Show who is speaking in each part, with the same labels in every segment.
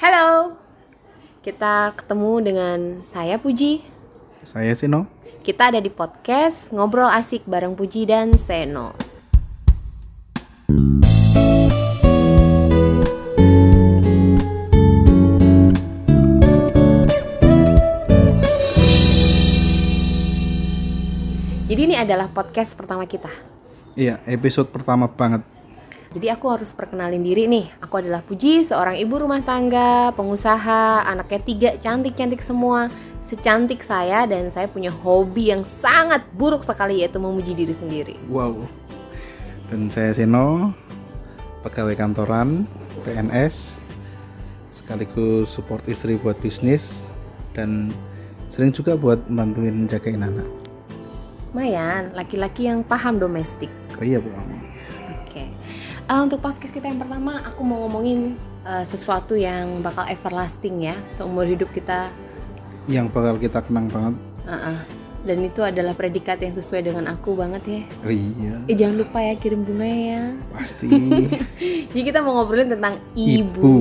Speaker 1: Halo, kita ketemu dengan saya Puji.
Speaker 2: Saya Sino.
Speaker 1: Kita ada di podcast Ngobrol Asik bareng Puji dan Seno. Jadi ini adalah podcast pertama kita.
Speaker 2: Iya, episode pertama banget.
Speaker 1: Jadi aku harus perkenalin diri nih. Aku adalah Puji, seorang ibu rumah tangga, pengusaha, anaknya tiga, cantik-cantik semua. Secantik saya dan saya punya hobi yang sangat buruk sekali yaitu memuji diri sendiri.
Speaker 2: Wow. Dan saya Seno, pegawai kantoran, PNS, sekaligus support istri buat bisnis dan sering juga buat bantuin jagain anak.
Speaker 1: Lumayan, laki-laki yang paham domestik.
Speaker 2: Oh iya, Bu.
Speaker 1: Eh, untuk podcast kita yang pertama, aku mau ngomongin eh, sesuatu yang bakal everlasting ya, seumur hidup kita.
Speaker 2: Yang bakal kita kenang banget.
Speaker 1: Uh-uh. Dan itu adalah predikat yang sesuai dengan aku banget ya.
Speaker 2: Iya,
Speaker 1: Eh jangan lupa ya kirim bunga ya.
Speaker 2: pasti.
Speaker 1: Jadi kita mau ngobrolin tentang ibu.
Speaker 2: Ibu.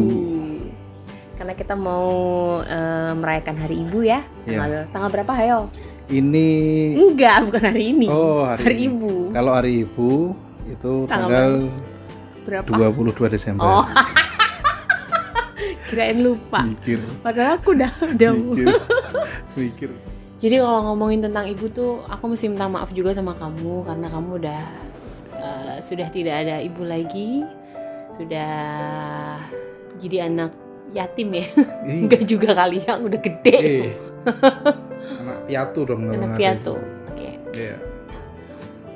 Speaker 1: Karena kita mau eh, merayakan Hari Ibu ya.
Speaker 2: Iya.
Speaker 1: Tanggal tanggal berapa ayo?
Speaker 2: Ini
Speaker 1: Enggak, bukan hari ini.
Speaker 2: Oh, hari, ini.
Speaker 1: Ibu.
Speaker 2: Kalau hari Ibu itu
Speaker 1: Tanggal
Speaker 2: tanggal
Speaker 1: Berapa?
Speaker 2: 22 Desember.
Speaker 1: Oh. Kirain lupa.
Speaker 2: Mikir,
Speaker 1: Padahal aku udah udah.
Speaker 2: mikir, mikir.
Speaker 1: Jadi kalau ngomongin tentang ibu tuh, aku mesti minta maaf juga sama kamu karena kamu udah eh, sudah tidak ada ibu lagi, sudah jadi anak yatim ya.
Speaker 2: Ih,
Speaker 1: Enggak juga kali yang udah gede.
Speaker 2: eh, anak piatu dong
Speaker 1: anak piatu. Oke.
Speaker 2: Iya.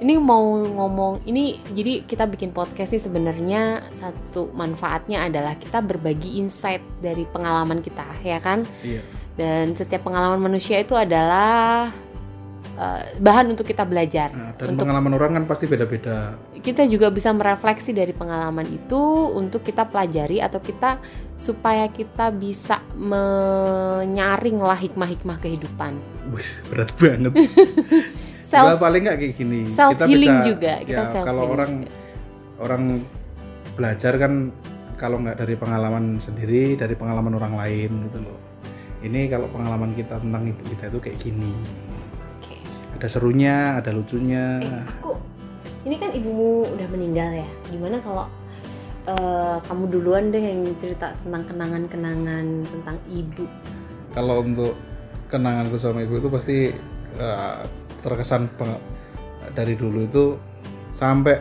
Speaker 1: Ini mau ngomong ini jadi kita bikin podcast ini sebenarnya satu manfaatnya adalah kita berbagi insight dari pengalaman kita ya kan
Speaker 2: Iya.
Speaker 1: dan setiap pengalaman manusia itu adalah eh, bahan untuk kita belajar
Speaker 2: Nah, dan
Speaker 1: untuk
Speaker 2: pengalaman orang kan pasti beda-beda.
Speaker 1: kita juga bisa merefleksi dari pengalaman itu untuk kita pelajari atau kita supaya kita bisa menyaring lah hikmah-hikmah kehidupan
Speaker 2: Wih, berat banget.
Speaker 1: self
Speaker 2: paling nggak kayak gini.
Speaker 1: self
Speaker 2: kita
Speaker 1: healing
Speaker 2: bisa,
Speaker 1: juga kita
Speaker 2: ya,
Speaker 1: self
Speaker 2: kalau
Speaker 1: healing
Speaker 2: orang orang belajar kan kalau nggak dari pengalaman sendiri, dari pengalaman orang lain gitu loh. Ini kalau pengalaman kita tentang ibu kita itu kayak gini.
Speaker 1: Oke.
Speaker 2: Ada serunya, ada lucunya.
Speaker 1: Eh, aku ini kan ibumu udah meninggal ya. Gimana kalau eh, kamu duluan deh yang cerita tentang kenangan-kenangan tentang ibu.
Speaker 2: Kalau untuk kenanganku sama ibu itu pasti eh, terkesan dari dulu itu sampai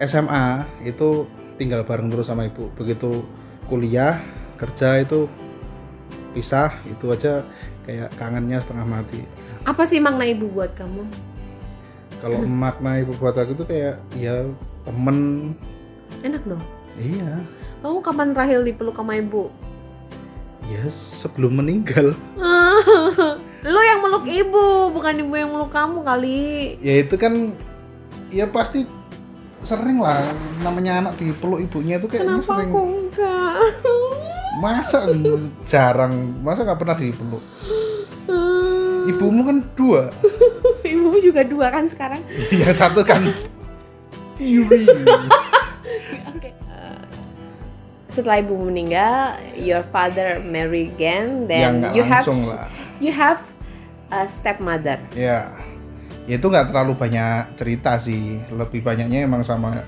Speaker 2: SMA itu tinggal bareng terus sama ibu. Begitu kuliah kerja itu pisah itu aja kayak kangennya setengah mati.
Speaker 1: Apa sih makna ibu buat kamu?
Speaker 2: Kalau makna ibu buat aku tuh kayak ya temen
Speaker 1: Enak dong.
Speaker 2: iya
Speaker 1: Kamu kapan terakhir dipeluk sama ibu?
Speaker 2: ya sebelum meninggal
Speaker 1: Lu yang meluk ibu, bukan ibu yang meluk kamu kali.
Speaker 2: ya itu kan ya pasti sering lah namanya anak dipeluk ibunya itu kayaknya
Speaker 1: Kenapa
Speaker 2: sering
Speaker 1: aku enggak?
Speaker 2: masa jarang masa nggak pernah dipeluk ibumu kan dua
Speaker 1: Ibu juga dua kan sekarang.
Speaker 2: yang satu kan
Speaker 1: Oke. Eh, setelah ibu meninggal, your father marry again,
Speaker 2: ya
Speaker 1: then
Speaker 2: nggak
Speaker 1: you have
Speaker 2: lah
Speaker 1: you have a stepmother.
Speaker 2: ya itu nggak terlalu banyak cerita sih lebih banyaknya emang sama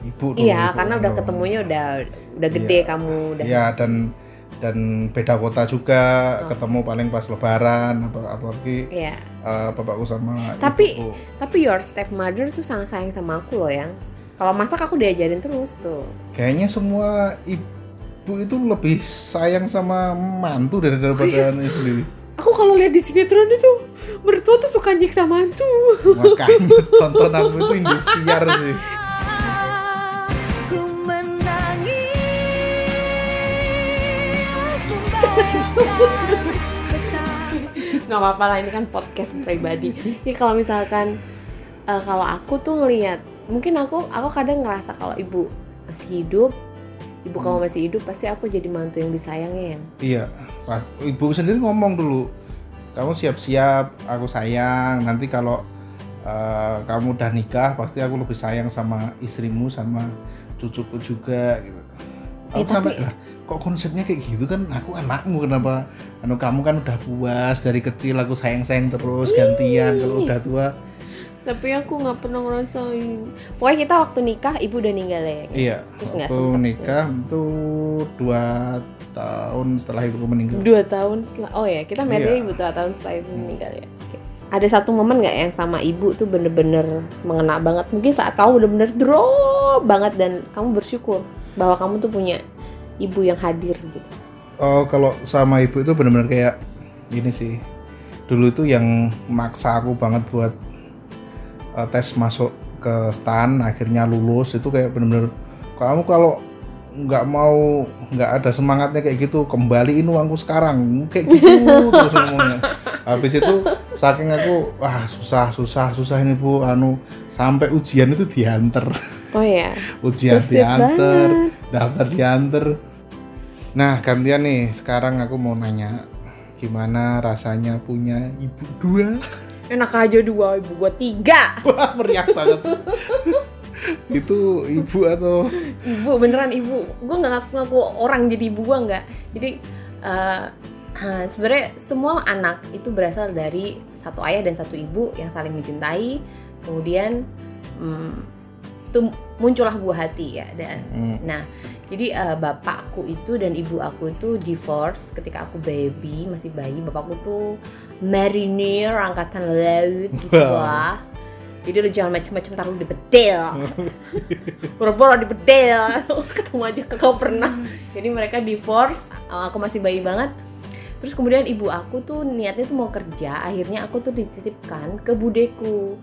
Speaker 2: ibu
Speaker 1: Iya,
Speaker 2: ibu
Speaker 1: karena udah
Speaker 2: kandung.
Speaker 1: ketemunya udah udah gede
Speaker 2: Iya.
Speaker 1: kamu udah.
Speaker 2: ya dan dan beda kota juga
Speaker 1: Oh.
Speaker 2: ketemu paling pas lebaran apa apalagi
Speaker 1: Iya.
Speaker 2: eh, bapakku sama
Speaker 1: Tapi-
Speaker 2: ibuku.
Speaker 1: Tapi your stepmother tuh sangat sayang sama aku loh yang. Kalau masak aku diajarin terus tuh.
Speaker 2: kayaknya semua ibu itu lebih sayang sama mantu dari
Speaker 1: Oh,
Speaker 2: daripada
Speaker 1: iya.
Speaker 2: sendiri
Speaker 1: Aku kalau lihat di sinetron itu mertua tuh suka nyiksa mantu.
Speaker 2: makanya tontonanmu itu Indosiar sih
Speaker 3: Ku menangis
Speaker 1: nggak apa-apa lah ini kan podcast pribadi. Ini kalau misalkan eh, kalau aku tuh ngelihat, mungkin aku aku kadang ngerasa kalau ibu masih hidup, ibu kamu masih hidup, pasti aku jadi mantu yang disayangnya yang.
Speaker 2: iya pas ibu sendiri ngomong dulu kamu siap-siap aku sayang. Nanti kalau eh, kamu udah nikah pasti aku lebih sayang sama istrimu sama cucuku juga gitu.
Speaker 1: Eh,
Speaker 2: aku sampai
Speaker 1: tapi-
Speaker 2: lah kok konsepnya kayak gitu kan? Aku anakmu kenapa? Anu kamu kan udah puas dari kecil aku sayang sayang terus gantian kalau udah tua
Speaker 1: tapi aku nggak pernah ngerasain. Pokoknya kita waktu nikah ibu udah ninggal ya
Speaker 2: iya
Speaker 1: Terus
Speaker 2: waktu
Speaker 1: sempet.
Speaker 2: nikah itu dua tahun setelah ibuku meninggal.
Speaker 1: Dua tahun setelah oh ya kita married
Speaker 2: Iya.
Speaker 1: ibu dua tahun setelah ibu meninggal ya. Oke. ada satu momen nggak yang sama ibu tuh bener-bener mengena banget? Mungkin saat kamu bener-bener drop banget dan kamu bersyukur bahwa kamu tuh punya ibu yang hadir gitu.
Speaker 2: Oh, kalau sama ibu itu benar-benar kayak gini sih. Dulu itu yang maksa aku banget buat uh, tes masuk ke stan, akhirnya lulus itu kayak benar-benar kamu kalau nggak mau nggak ada semangatnya kayak gitu kembaliin uangku sekarang. Kayak gitu terus ngomongnya. Habis itu saking aku wah susah susah susah ini bu. Anu sampai ujian itu diantar.
Speaker 1: Oh ya
Speaker 2: ujian
Speaker 1: sweet
Speaker 2: diantar, daftar diantar. Nah, gantian nih, sekarang aku mau nanya gimana rasanya punya ibu dua?
Speaker 1: Enak aja dua ibu gua tiga.
Speaker 2: Wah, meriah banget. Itu ibu atau?
Speaker 1: Ibu beneran ibu. Gue nggak ngaku ngaku orang jadi ibu gue nggak. Jadi eh, sebenarnya semua anak itu berasal dari satu ayah dan satu ibu yang saling mencintai. Kemudian mm, tuh muncullah buah hati ya dan
Speaker 2: Hmm,
Speaker 1: nah jadi eh, bapakku itu dan ibu aku itu divorce ketika aku baby masih bayi bapakku tuh marinir angkatan laut gitu
Speaker 2: Wow.
Speaker 1: lah. Jadi lu jangan macam-macam taruh di bedel boro-boro di bedel ketemu aja ke kau pernah. Jadi mereka divorce uh, aku masih bayi banget. Terus kemudian ibu aku tuh niatnya tuh mau kerja akhirnya aku tuh dititipkan ke budeku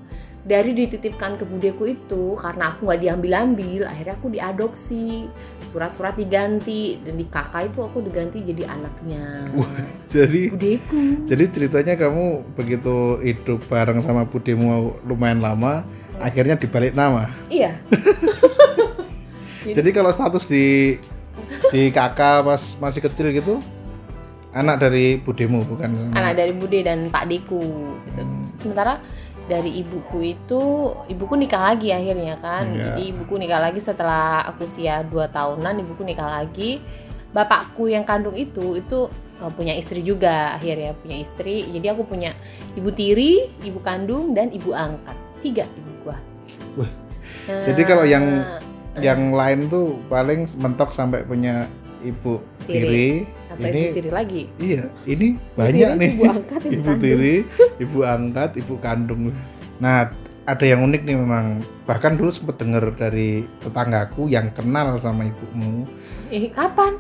Speaker 1: dari dititipkan ke budeku itu karena aku nggak diambil-ambil akhirnya aku diadopsi. Surat-surat diganti dan di kakak itu aku diganti jadi anaknya.
Speaker 2: Jadi
Speaker 1: budeku.
Speaker 2: jadi ceritanya kamu begitu hidup bareng sama budemu lumayan lama, akhirnya dibalik nama.
Speaker 1: iya.
Speaker 2: Jadi kalau status di di kakak pas masih kecil gitu, anak dari budemu bukan?
Speaker 1: Anak dari bude dan pak deku. Gitu. sementara dari ibuku itu ibuku nikah lagi akhirnya kan.
Speaker 2: Iya.
Speaker 1: jadi ibuku nikah lagi setelah aku usia 2 tahunan ibuku nikah lagi. Bapakku yang kandung itu itu uh, punya istri juga akhirnya punya istri. Jadi aku punya ibu tiri ibu kandung dan ibu angkat. Tiga ibu gua.
Speaker 2: Wah.
Speaker 1: Nah,
Speaker 2: Jadi kalau yang yang lain tuh paling mentok sampai punya ibu
Speaker 1: Tiri.
Speaker 2: tiri.
Speaker 1: atau
Speaker 2: ini
Speaker 1: ibu tiri lagi
Speaker 2: iya, ini banyak
Speaker 1: tiri,
Speaker 2: nih.
Speaker 1: ibu angkat, ibu
Speaker 2: ibu tiri, ibu angkat, ibu kandung. Nah, ada yang unik nih memang. Bahkan dulu sempet denger dari tetanggaku yang kenal sama ibumu.
Speaker 1: eh kapan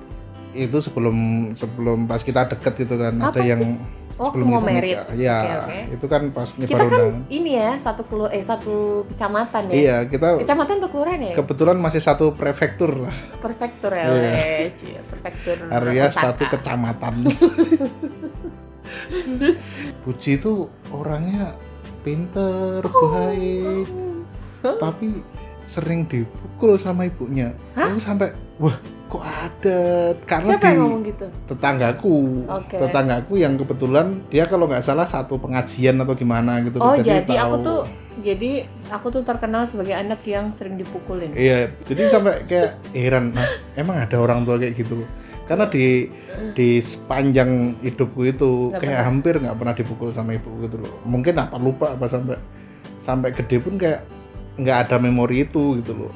Speaker 2: Itu sebelum sebelum pas kita deket gitu kan. ada
Speaker 1: Kapan
Speaker 2: yang
Speaker 1: Oh,
Speaker 2: sebelum
Speaker 1: mau merit.
Speaker 2: Iya, itu kan pas
Speaker 1: kita kan ini ya satu kelu eh satu kecamatan ya.
Speaker 2: Iya, kita
Speaker 1: kecamatan atau kelurahan ya?
Speaker 2: kebetulan masih satu prefektur lah.
Speaker 1: prefektur ya
Speaker 2: Iya.
Speaker 1: eh, prefektur
Speaker 2: area satu kecamatan. Puji itu orangnya pinter, baik, tapi sering dipukul sama ibunya. Aku sampai, wah kok ada? Karena
Speaker 1: siapa yang
Speaker 2: di
Speaker 1: ngomong gitu
Speaker 2: tetanggaku,
Speaker 1: Oke.
Speaker 2: tetanggaku yang kebetulan dia kalau nggak salah satu pengajian atau gimana gitu.
Speaker 1: oh jadi aku
Speaker 2: tahu.
Speaker 1: tuh jadi aku tuh terkenal sebagai anak yang sering dipukulin
Speaker 2: Iya, jadi sampai kayak heran, nah, emang ada orang tua kayak gitu. Karena di di sepanjang hidupku itu
Speaker 1: Nggak
Speaker 2: kayak hampir nggak pernah dipukul sama ibu gitu loh. Mungkin apa lupa apa sampai sampai gede pun kayak nggak ada memori itu gitu loh.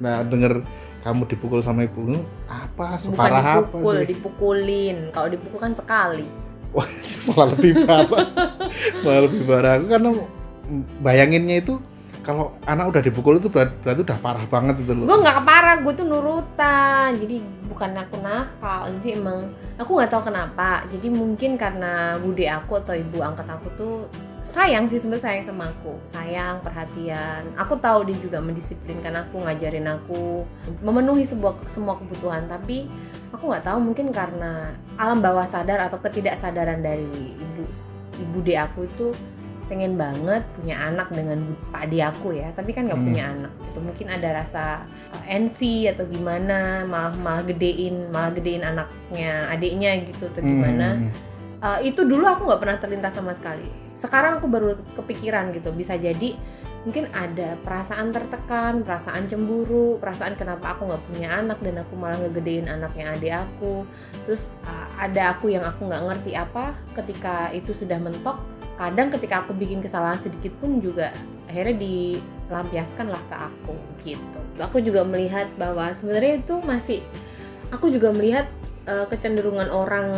Speaker 2: Nah denger kamu dipukul sama ibu apa
Speaker 1: bukan
Speaker 2: separah apa
Speaker 1: dipukul
Speaker 2: sih?
Speaker 1: dipukulin kalau dipukul kan sekali
Speaker 2: Wah, malah lebih parah. malah lebih parah. Aku karena bayanginnya itu kalau anak udah dipukul itu berarti, berarti udah parah banget itu loh.
Speaker 1: gue nggak keparah gue tuh nurutan jadi bukan aku nakal jadi emang aku nggak tahu kenapa jadi mungkin karena bude aku atau ibu angkat aku tuh sayang sih sebenarnya sayang sama aku. Sayang perhatian. Aku tahu dia juga mendisiplinkan aku ngajarin aku memenuhi sebuah semua kebutuhan. Tapi aku nggak tahu mungkin karena alam bawah sadar atau ketidaksadaran dari ibu ibu de aku itu pengen banget punya anak dengan pak de aku ya. Tapi kan nggak
Speaker 2: Hmm.
Speaker 1: punya anak itu mungkin ada rasa uh, envy atau gimana malah malah gedein malah gedein anaknya adiknya gitu atau gimana.
Speaker 2: Hmm.
Speaker 1: Uh, itu dulu aku nggak pernah terlintas sama sekali sekarang aku baru kepikiran gitu bisa jadi mungkin ada perasaan tertekan, perasaan cemburu, perasaan kenapa aku nggak punya anak dan aku malah ngegedein anaknya adik aku. Terus uh, ada aku yang aku nggak ngerti apa ketika itu sudah mentok. Kadang ketika aku bikin kesalahan sedikit pun juga akhirnya dilampiaskan lah ke aku gitu. Aku juga melihat bahwa sebenarnya itu masih aku juga melihat uh, kecenderungan orang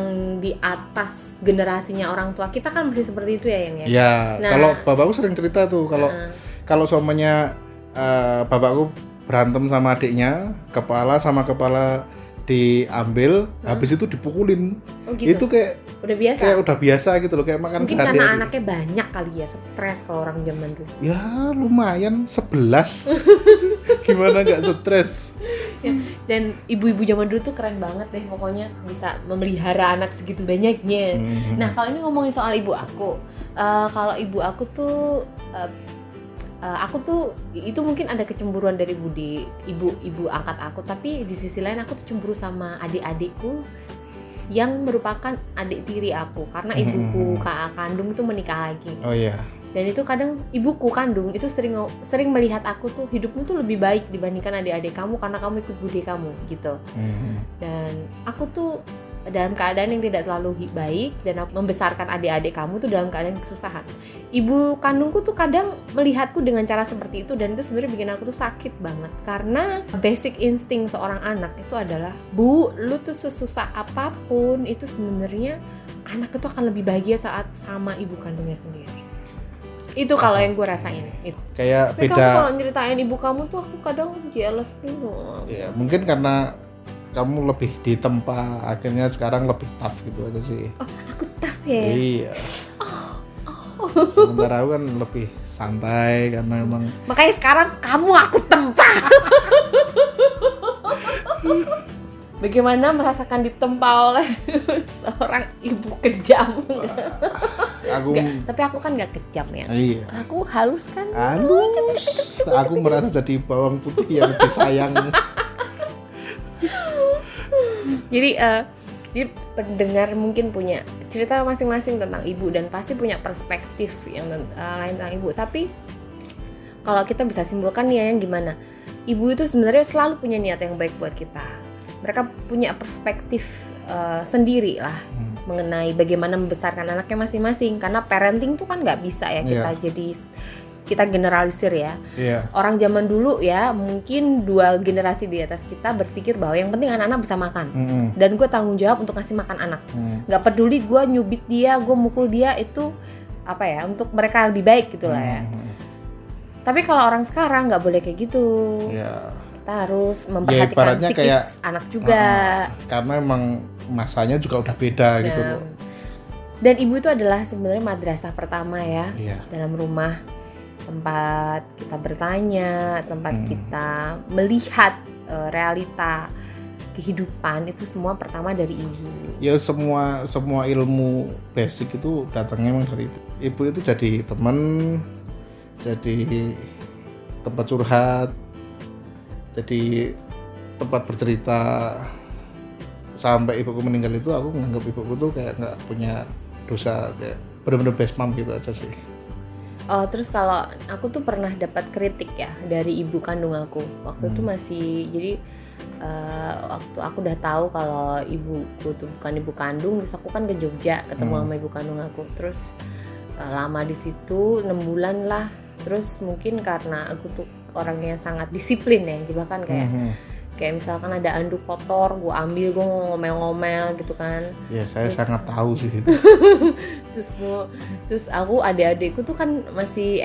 Speaker 1: di atas generasinya orang tua kita kan masih seperti itu ya yang ya.
Speaker 2: Ya, nah, kalau bapakku sering cerita tuh kalau uh, kalau suaminya uh, bapakku berantem sama adiknya, kepala sama kepala diambil, hmm. habis itu dipukulin. Oh, gitu? Itu kayak
Speaker 1: udah biasa.
Speaker 2: Kayak udah biasa gitu loh, kayak makan
Speaker 1: Mungkin karena anaknya banyak kali ya, stres kalau orang zaman dulu.
Speaker 2: Ya lumayan sebelas. Gimana nggak stres?
Speaker 1: ya, dan ibu-ibu zaman dulu tuh keren banget deh pokoknya bisa memelihara anak segitu banyaknya. Hmm. Nah kalau ini ngomongin soal ibu aku, uh, kalau ibu aku tuh uh, uh, aku tuh itu mungkin ada kecemburuan dari budi ibu ibu angkat aku tapi di sisi lain aku tuh cemburu sama adik-adikku yang merupakan adik tiri aku karena mm-hmm. ibuku kakak kandung itu menikah lagi
Speaker 2: oh iya
Speaker 1: dan itu kadang ibuku kandung itu sering sering melihat aku tuh hidupmu tuh lebih baik dibandingkan adik-adik kamu karena kamu ikut budi kamu gitu mm-hmm. dan aku tuh dalam keadaan yang tidak terlalu baik dan aku membesarkan adik-adik kamu tuh dalam keadaan kesusahan. Ibu kandungku tuh kadang melihatku dengan cara seperti itu dan itu sebenarnya bikin aku tuh sakit banget karena basic insting seorang anak itu adalah bu, lu tuh sesusah apa pun itu sebenarnya anak itu akan lebih bahagia saat sama ibu kandungnya sendiri. Itu kalau yang gue rasain. Itu.
Speaker 2: Kayak
Speaker 1: Tapi
Speaker 2: beda.
Speaker 1: kamu kalau nyeritain ibu kamu tuh aku kadang jealous gitu.
Speaker 2: Ya mungkin karena kamu lebih ditempa akhirnya sekarang lebih tough gitu aja sih
Speaker 1: oh aku tough ya
Speaker 2: iya oh, oh. sementara aku kan lebih santai karena emang
Speaker 1: makanya sekarang kamu aku tempa Bagaimana merasakan ditempa oleh seorang ibu kejam?
Speaker 2: aku
Speaker 1: gak, tapi aku kan nggak kejam ya.
Speaker 2: Iya.
Speaker 1: Aku halus kan.
Speaker 2: Halus. Aku merasa jadi bawang putih yang disayang
Speaker 1: jadi uh, jadi pendengar mungkin punya cerita masing-masing tentang ibu dan pasti punya perspektif yang uh, lain tentang ibu tapi kalau kita bisa simpulkan nih ya yang gimana ibu itu sebenarnya selalu punya niat yang baik buat kita mereka punya perspektif uh, sendiri lah hmm. mengenai bagaimana membesarkan anaknya masing-masing karena parenting tuh kan nggak bisa ya kita yeah. jadi kita generalisir ya.
Speaker 2: Yeah.
Speaker 1: Orang zaman dulu ya mungkin dua generasi di atas kita berpikir bahwa yang penting anak-anak bisa makan. Mm -hmm. Dan gue tanggung jawab untuk kasih makan anak. Mm. Gak peduli gue nyubit dia, gue mukul dia itu apa ya untuk mereka lebih baik gitulah ya. Mm. Tapi kalau orang sekarang nggak boleh kayak gitu.
Speaker 2: Yeah.
Speaker 1: Kita harus ya, memperhatikan ya, psikis kayak, anak juga.
Speaker 2: Uh, karena emang masanya juga udah beda gitu loh.
Speaker 1: Dan ibu itu adalah sebenarnya madrasah pertama ya
Speaker 2: yeah.
Speaker 1: dalam rumah tempat kita bertanya, tempat hmm. kita melihat uh, realita kehidupan itu semua pertama dari ibu.
Speaker 2: Ya semua semua ilmu basic itu datangnya memang dari ibu. Ibu itu jadi teman, jadi tempat curhat, jadi tempat bercerita. Sampai ibuku meninggal itu aku menganggap ibuku tuh kayak nggak punya dosa kayak benar-benar best mom gitu aja sih.
Speaker 1: Oh, terus kalau aku tuh pernah dapat kritik ya dari ibu kandung aku. Waktu hmm. itu masih jadi uh, waktu aku udah tahu kalau ibuku tuh bukan ibu kandung, terus aku kan ke Jogja ketemu hmm. sama ibu kandung aku. Terus uh, lama di situ enam bulan lah. Terus mungkin karena aku tuh orangnya sangat disiplin ya, bahkan kayak hmm kayak misalkan ada anduk kotor gue ambil gue ngomel-ngomel gitu kan.
Speaker 2: Ya saya terus, sangat tahu sih itu.
Speaker 1: Terus gue terus aku adik-adikku tuh kan masih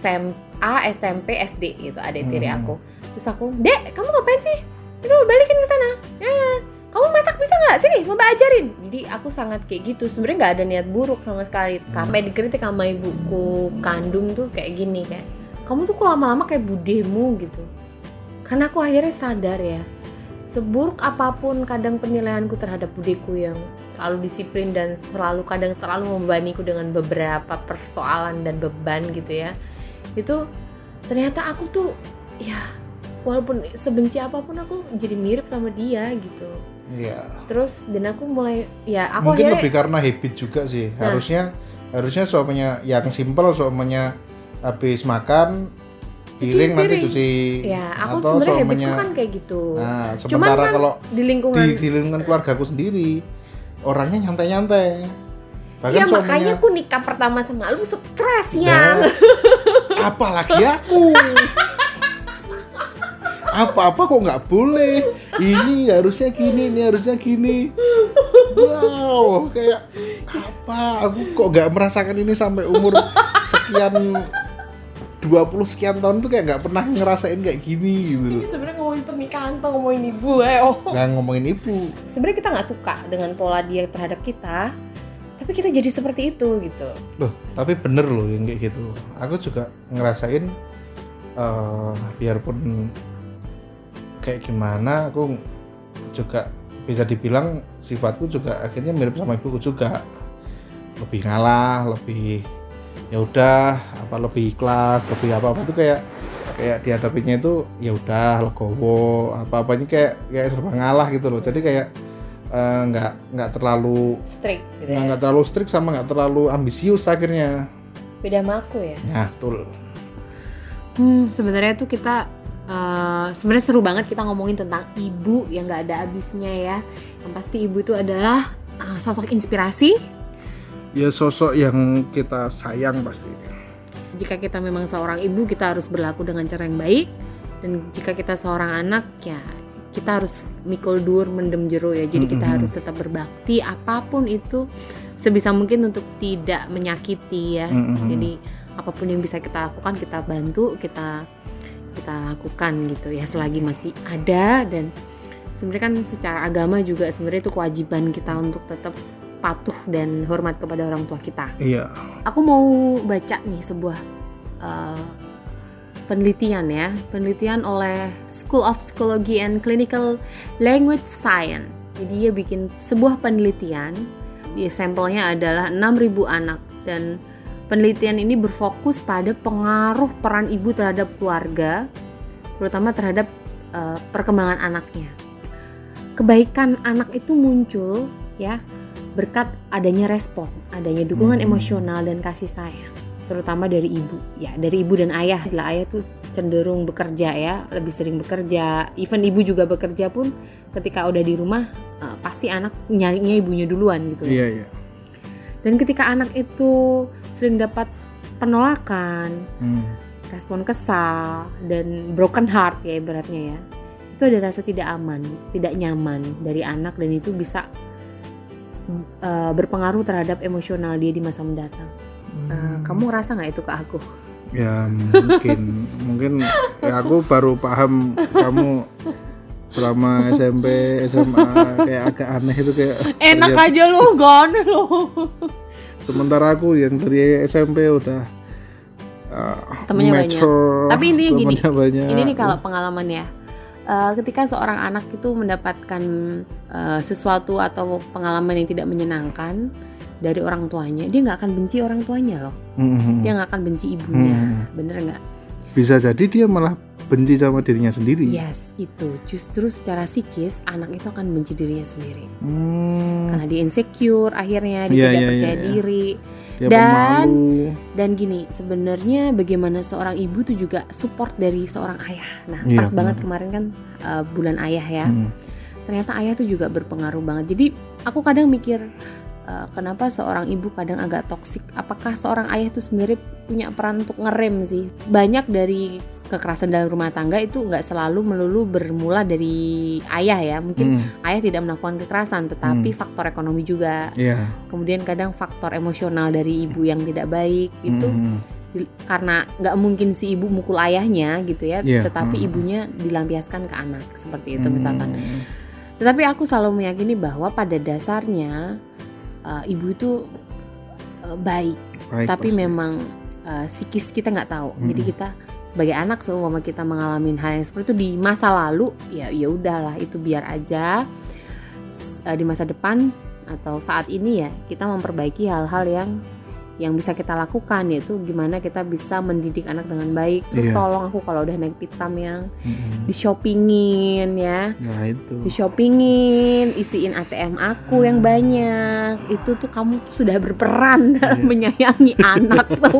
Speaker 1: SMA SMP SD gitu adik tiri hmm. aku. Terus aku dek kamu ngapain sih? Aduh balikin ke sana. Ya, kamu masak bisa nggak? Sini mau ajarin. Jadi aku sangat kayak gitu. Sebenarnya nggak ada niat buruk sama sekali. Hmm. sampai dikritik sama ibuku kandung tuh kayak gini kayak kamu tuh kok lama-lama kayak budemu gitu karena aku akhirnya sadar ya seburuk apa pun kadang penilaianku terhadap budiku yang selalu disiplin dan selalu kadang terlalu membebaniku dengan beberapa persoalan dan beban gitu ya itu ternyata aku tuh ya walaupun sebenci apa pun aku jadi mirip sama dia gitu
Speaker 2: Iya.
Speaker 1: Terus dan aku mulai ya aku
Speaker 2: mungkin
Speaker 1: akhirnya,
Speaker 2: lebih karena habit juga sih. Nah, harusnya harusnya suaminya yang simpel suaminya habis makan piring nanti cuci
Speaker 1: ya aku
Speaker 2: atau
Speaker 1: sebenarnya habitku kan kayak gitu.
Speaker 2: Nah
Speaker 1: cuman
Speaker 2: sementara
Speaker 1: kan
Speaker 2: kalau
Speaker 1: di lingkungan
Speaker 2: di, di lingkungan keluarga aku sendiri orangnya nyantai-nyantai. Bahkan
Speaker 1: ya makanya
Speaker 2: suaminya
Speaker 1: aku nikah pertama sama lu stres ya
Speaker 2: apalagi aku. Apa-apa kok nggak boleh. Ini harusnya gini ini harusnya gini. Wow kayak apa? Aku kok nggak merasakan ini sampai umur sekian 20 sekian tahun tuh kayak nggak pernah ngerasain kayak gini gitu loh.
Speaker 1: Sebenarnya ngomongin pernikahan tuh ngomongin ibu eh oh.
Speaker 2: Nggak ngomongin ibu.
Speaker 1: Sebenarnya kita nggak suka dengan pola dia terhadap kita tapi kita jadi seperti itu gitu.
Speaker 2: Loh tapi bener loh yang kayak gitu. Aku juga ngerasain eh, biarpun kayak gimana aku juga bisa dibilang sifatku juga akhirnya mirip sama ibuku juga. Lebih ngalah lebih ya udah apa lebih ikhlas lebih apa apa tuh kayak kayak dihadapinya itu ya udah legowo apa apanya kayak kayak serba ngalah gitu loh. Jadi kayak eh, nggak nggak terlalu
Speaker 1: strict gitu
Speaker 2: nggak
Speaker 1: ya?
Speaker 2: nggak terlalu strict sama nggak terlalu ambisius akhirnya.
Speaker 1: Beda sama aku ya?
Speaker 2: Nah betul.
Speaker 1: Hmm, sebenarnya tuh kita eh, sebenarnya seru banget kita ngomongin tentang ibu yang nggak ada habisnya ya. Yang pasti ibu itu adalah eh, sosok inspirasi.
Speaker 2: Ya sosok yang kita sayang pasti
Speaker 1: Jika kita memang seorang ibu, kita harus berlaku dengan cara yang baik. Dan jika kita seorang anak, ya kita harus mikul dur, mendem jero ya. Jadi kita
Speaker 2: Mhm.
Speaker 1: harus tetap berbakti apa pun itu sebisa mungkin untuk tidak menyakiti ya.
Speaker 2: Mhm.
Speaker 1: Jadi apa pun yang bisa kita lakukan kita bantu, kita kita lakukan gitu ya selagi masih ada dan sebenarnya kan secara agama juga sebenarnya itu kewajiban kita untuk tetap patuh dan hormat kepada orang tua kita.
Speaker 2: iya
Speaker 1: Aku mau baca nih sebuah uh, penelitian ya, penelitian oleh School of Psychology and Clinical Language Science. Jadi dia bikin sebuah penelitian, di sampelnya adalah 6.000 anak dan penelitian ini berfokus pada pengaruh peran ibu terhadap keluarga, terutama terhadap uh, perkembangan anaknya. Kebaikan anak itu muncul ya berkat adanya respon, adanya dukungan
Speaker 2: Hmm.
Speaker 1: emosional dan kasih sayang, terutama dari ibu. Ya, dari ibu dan ayah. Bila ayah tuh cenderung bekerja ya, lebih sering bekerja. Even ibu juga bekerja pun ketika udah di rumah eh, pasti anak nyarinya ibunya duluan gitu. ya.
Speaker 2: iya iya
Speaker 1: Dan ketika anak itu sering dapat penolakan,
Speaker 2: Hmm.
Speaker 1: respon kesal dan broken heart ya ibaratnya ya itu ada rasa tidak aman tidak nyaman dari anak dan itu bisa uh, berpengaruh terhadap emosional dia di masa mendatang. Uh, kamu ngerasa nggak itu ke aku?
Speaker 2: Ya mungkin. Mungkin ya aku baru paham kamu selama SMP SMA kayak agak aneh itu kayak
Speaker 1: enak
Speaker 2: terlihat-
Speaker 1: aja lo gone lo
Speaker 2: sementara aku yang dari SMP udah uh,
Speaker 1: Temennya banyak. Tapi intinya gini,
Speaker 2: banyak.
Speaker 1: ini nih kalau pengalaman ya Uh, ketika seorang anak itu mendapatkan uh, sesuatu atau pengalaman yang tidak menyenangkan dari orang tuanya dia nggak akan benci orang tuanya loh
Speaker 2: Mhm.
Speaker 1: dia nggak akan benci ibunya
Speaker 2: Hmm.
Speaker 1: bener nggak
Speaker 2: bisa jadi dia malah benci sama dirinya sendiri
Speaker 1: Yes, itu justru secara psikis anak itu akan benci dirinya sendiri
Speaker 2: Hmm,
Speaker 1: karena dia insecure, akhirnya dia
Speaker 2: Iya,
Speaker 1: tidak
Speaker 2: iya,
Speaker 1: percaya
Speaker 2: iya, iya.
Speaker 1: diri.
Speaker 2: Dia
Speaker 1: dan-
Speaker 2: pemalu
Speaker 1: Dan gini, sebenarnya bagaimana seorang ibu itu juga support dari seorang ayah. Nah,
Speaker 2: Iya,
Speaker 1: pas banget
Speaker 2: benar.
Speaker 1: kemarin kan uh, bulan ayah ya.
Speaker 2: Hmm.
Speaker 1: Ternyata ayah tuh juga berpengaruh banget. Jadi aku kadang mikir uh, kenapa seorang ibu kadang agak toksik. Apakah seorang ayah itu sebenarnya punya peran untuk ngerem sih? Banyak dari kekerasan dalam rumah tangga itu nggak selalu melulu bermula dari ayah ya. Mungkin
Speaker 2: Hmm,
Speaker 1: ayah tidak melakukan kekerasan, tetapi faktor ekonomi juga.
Speaker 2: iya
Speaker 1: Kemudian kadang faktor emosional dari ibu yang tidak baik itu di- karena nggak mungkin si ibu mukul ayahnya gitu ya,
Speaker 2: Iya,
Speaker 1: tetapi
Speaker 2: mhm.
Speaker 1: ibunya dilampiaskan ke anak seperti itu
Speaker 2: Hmm.
Speaker 1: misalkan. Tetapi aku selalu meyakini bahwa pada dasarnya uh, ibu itu uh, baik,
Speaker 2: Baik,
Speaker 1: tapi
Speaker 2: pasti.
Speaker 1: memang uh, psikis kita nggak tahu. Jadi
Speaker 2: Mhm.
Speaker 1: kita sebagai anak seumpama kita mengalami hal yang seperti itu di masa lalu, ya ya udahlah itu biar aja. Uh, di masa depan atau saat ini ya kita memperbaiki hal-hal yang yang bisa kita lakukan yaitu gimana kita bisa mendidik anak dengan baik. Terus
Speaker 2: Iya.
Speaker 1: tolong aku kalau udah naik pitam yang
Speaker 2: Mhm.
Speaker 1: di shoppingin ya
Speaker 2: Nah itu.
Speaker 1: di shoppingin isiin ATM aku yang banyak itu tuh kamu tuh sudah berperan dalam
Speaker 2: Iya.
Speaker 1: menyayangi anak nggak?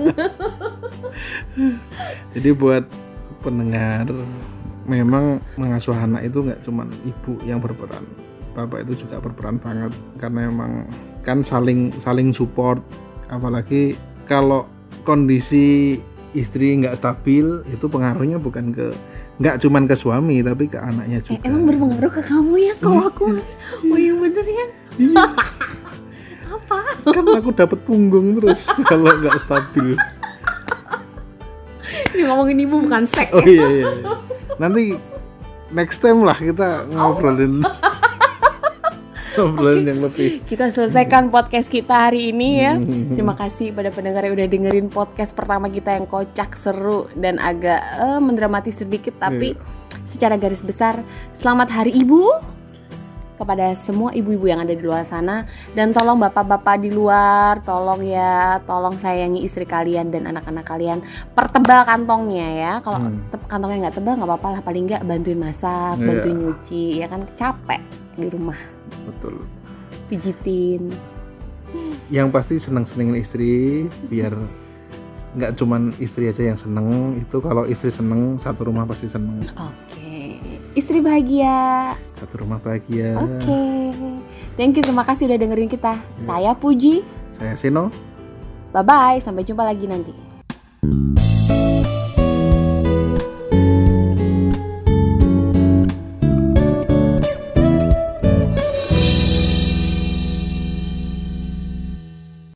Speaker 2: Jadi buat pendengar memang mengasuh anak itu nggak cuma ibu yang berperan bapak itu juga berperan banget karena memang kan saling saling support apalagi kalau kondisi istri nggak stabil itu pengaruhnya bukan ke nggak cuman ke suami tapi ke anaknya
Speaker 1: Eh,
Speaker 2: juga.
Speaker 1: emang berpengaruh ke kamu ya kalau aku? Oh iya bener ya. Apa?
Speaker 2: Kan aku dapat punggung terus kalau nggak stabil.
Speaker 1: Ini ngomongin ibu bukan seks.
Speaker 2: Oh iya iya iya. nanti next time lah kita ngobrolin ngobrolin yang lebih
Speaker 1: kita selesaikan podcast kita hari ini ya. Terima kasih pada pendengar yang udah dengerin podcast pertama kita yang kocak, seru dan agak eh, mendramatis sedikit tapi secara garis besar selamat Hari Ibu kepada semua ibu-ibu yang ada di luar sana. Dan tolong bapak-bapak di luar tolong ya tolong sayangi istri kalian dan anak-anak kalian. Pertebal kantongnya ya. Kalau
Speaker 2: Hmm.
Speaker 1: kantongnya nggak tebal nggak apa-apa lah. Paling nggak bantuin masak
Speaker 2: Iya.
Speaker 1: bantuin nyuci ya kan? Capek di rumah
Speaker 2: betul.
Speaker 1: Pijitin.
Speaker 2: Yang pasti seneng senengin istri biar nggak cuman istri aja yang seneng. Itu kalau istri seneng satu rumah pasti seneng.
Speaker 1: Oke, istri bahagia.
Speaker 2: satu rumah bahagia.
Speaker 1: Oke, thank you, terima kasih udah dengerin kita. Saya Puji,
Speaker 2: saya Sino
Speaker 1: bye bye, sampai jumpa lagi nanti.